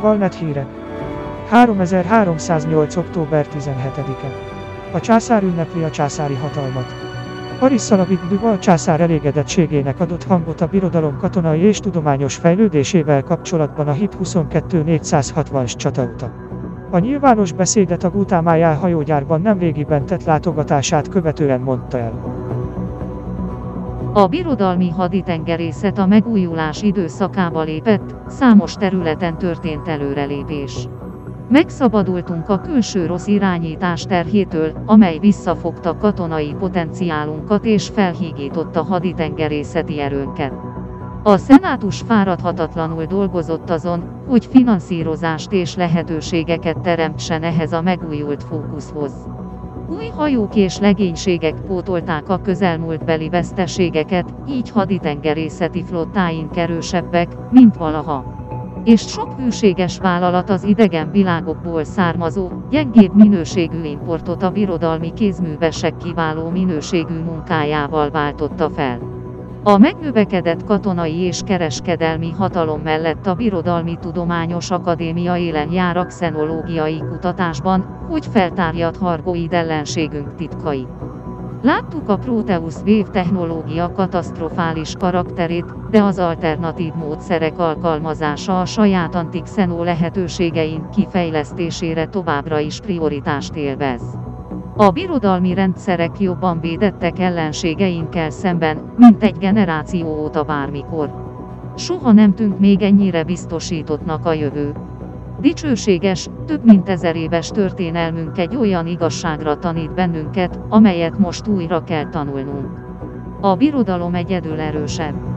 Valnet hírek. 3308. október 17-e. A császár ünnepli a császári hatalmat. Pariszalavik Duval császár elégedettségének adott hangot a birodalom katonai és tudományos fejlődésével kapcsolatban a HIT 22 460 csatauta. A nyilvános beszédet a Gutámájá hajógyárban nemrégiben tett látogatását követően mondta el. A birodalmi haditengerészet a megújulás időszakába lépett, számos területen történt előrelépés. Megszabadultunk a külső rossz irányítás terhétől, amely visszafogta katonai potenciálunkat és felhígította haditengerészeti erőnket. A szenátus fáradhatatlanul dolgozott azon, hogy finanszírozást és lehetőségeket teremtsen ehhez a megújult fókuszhoz. Új hajók és legénységek pótolták a közelmúltbeli veszteségeket, így haditengerészeti flottáink erősebbek, mint valaha. És sok hűséges vállalat az idegen világokból származó, gyengébb minőségű importot a birodalmi kézművesek kiváló minőségű munkájával váltotta fel. A megnövekedett katonai és kereskedelmi hatalom mellett a Birodalmi Tudományos Akadémia élen jár a xenológiai kutatásban, hogy feltárjad hargoid ellenségünk titkait. Láttuk a Proteus Wave technológia katasztrofális karakterét, de az alternatív módszerek alkalmazása a saját antikszenó lehetőségeink kifejlesztésére továbbra is prioritást élvez. A birodalmi rendszerek jobban védettek ellenségeinkkel szemben, mint egy generáció óta bármikor. Soha nem tűnt még ennyire biztosítottnak a jövő. Dicsőséges, több mint ezer éves történelmünk egy olyan igazságra tanít bennünket, amelyet most újra kell tanulnunk. A birodalom egyedül erősebb.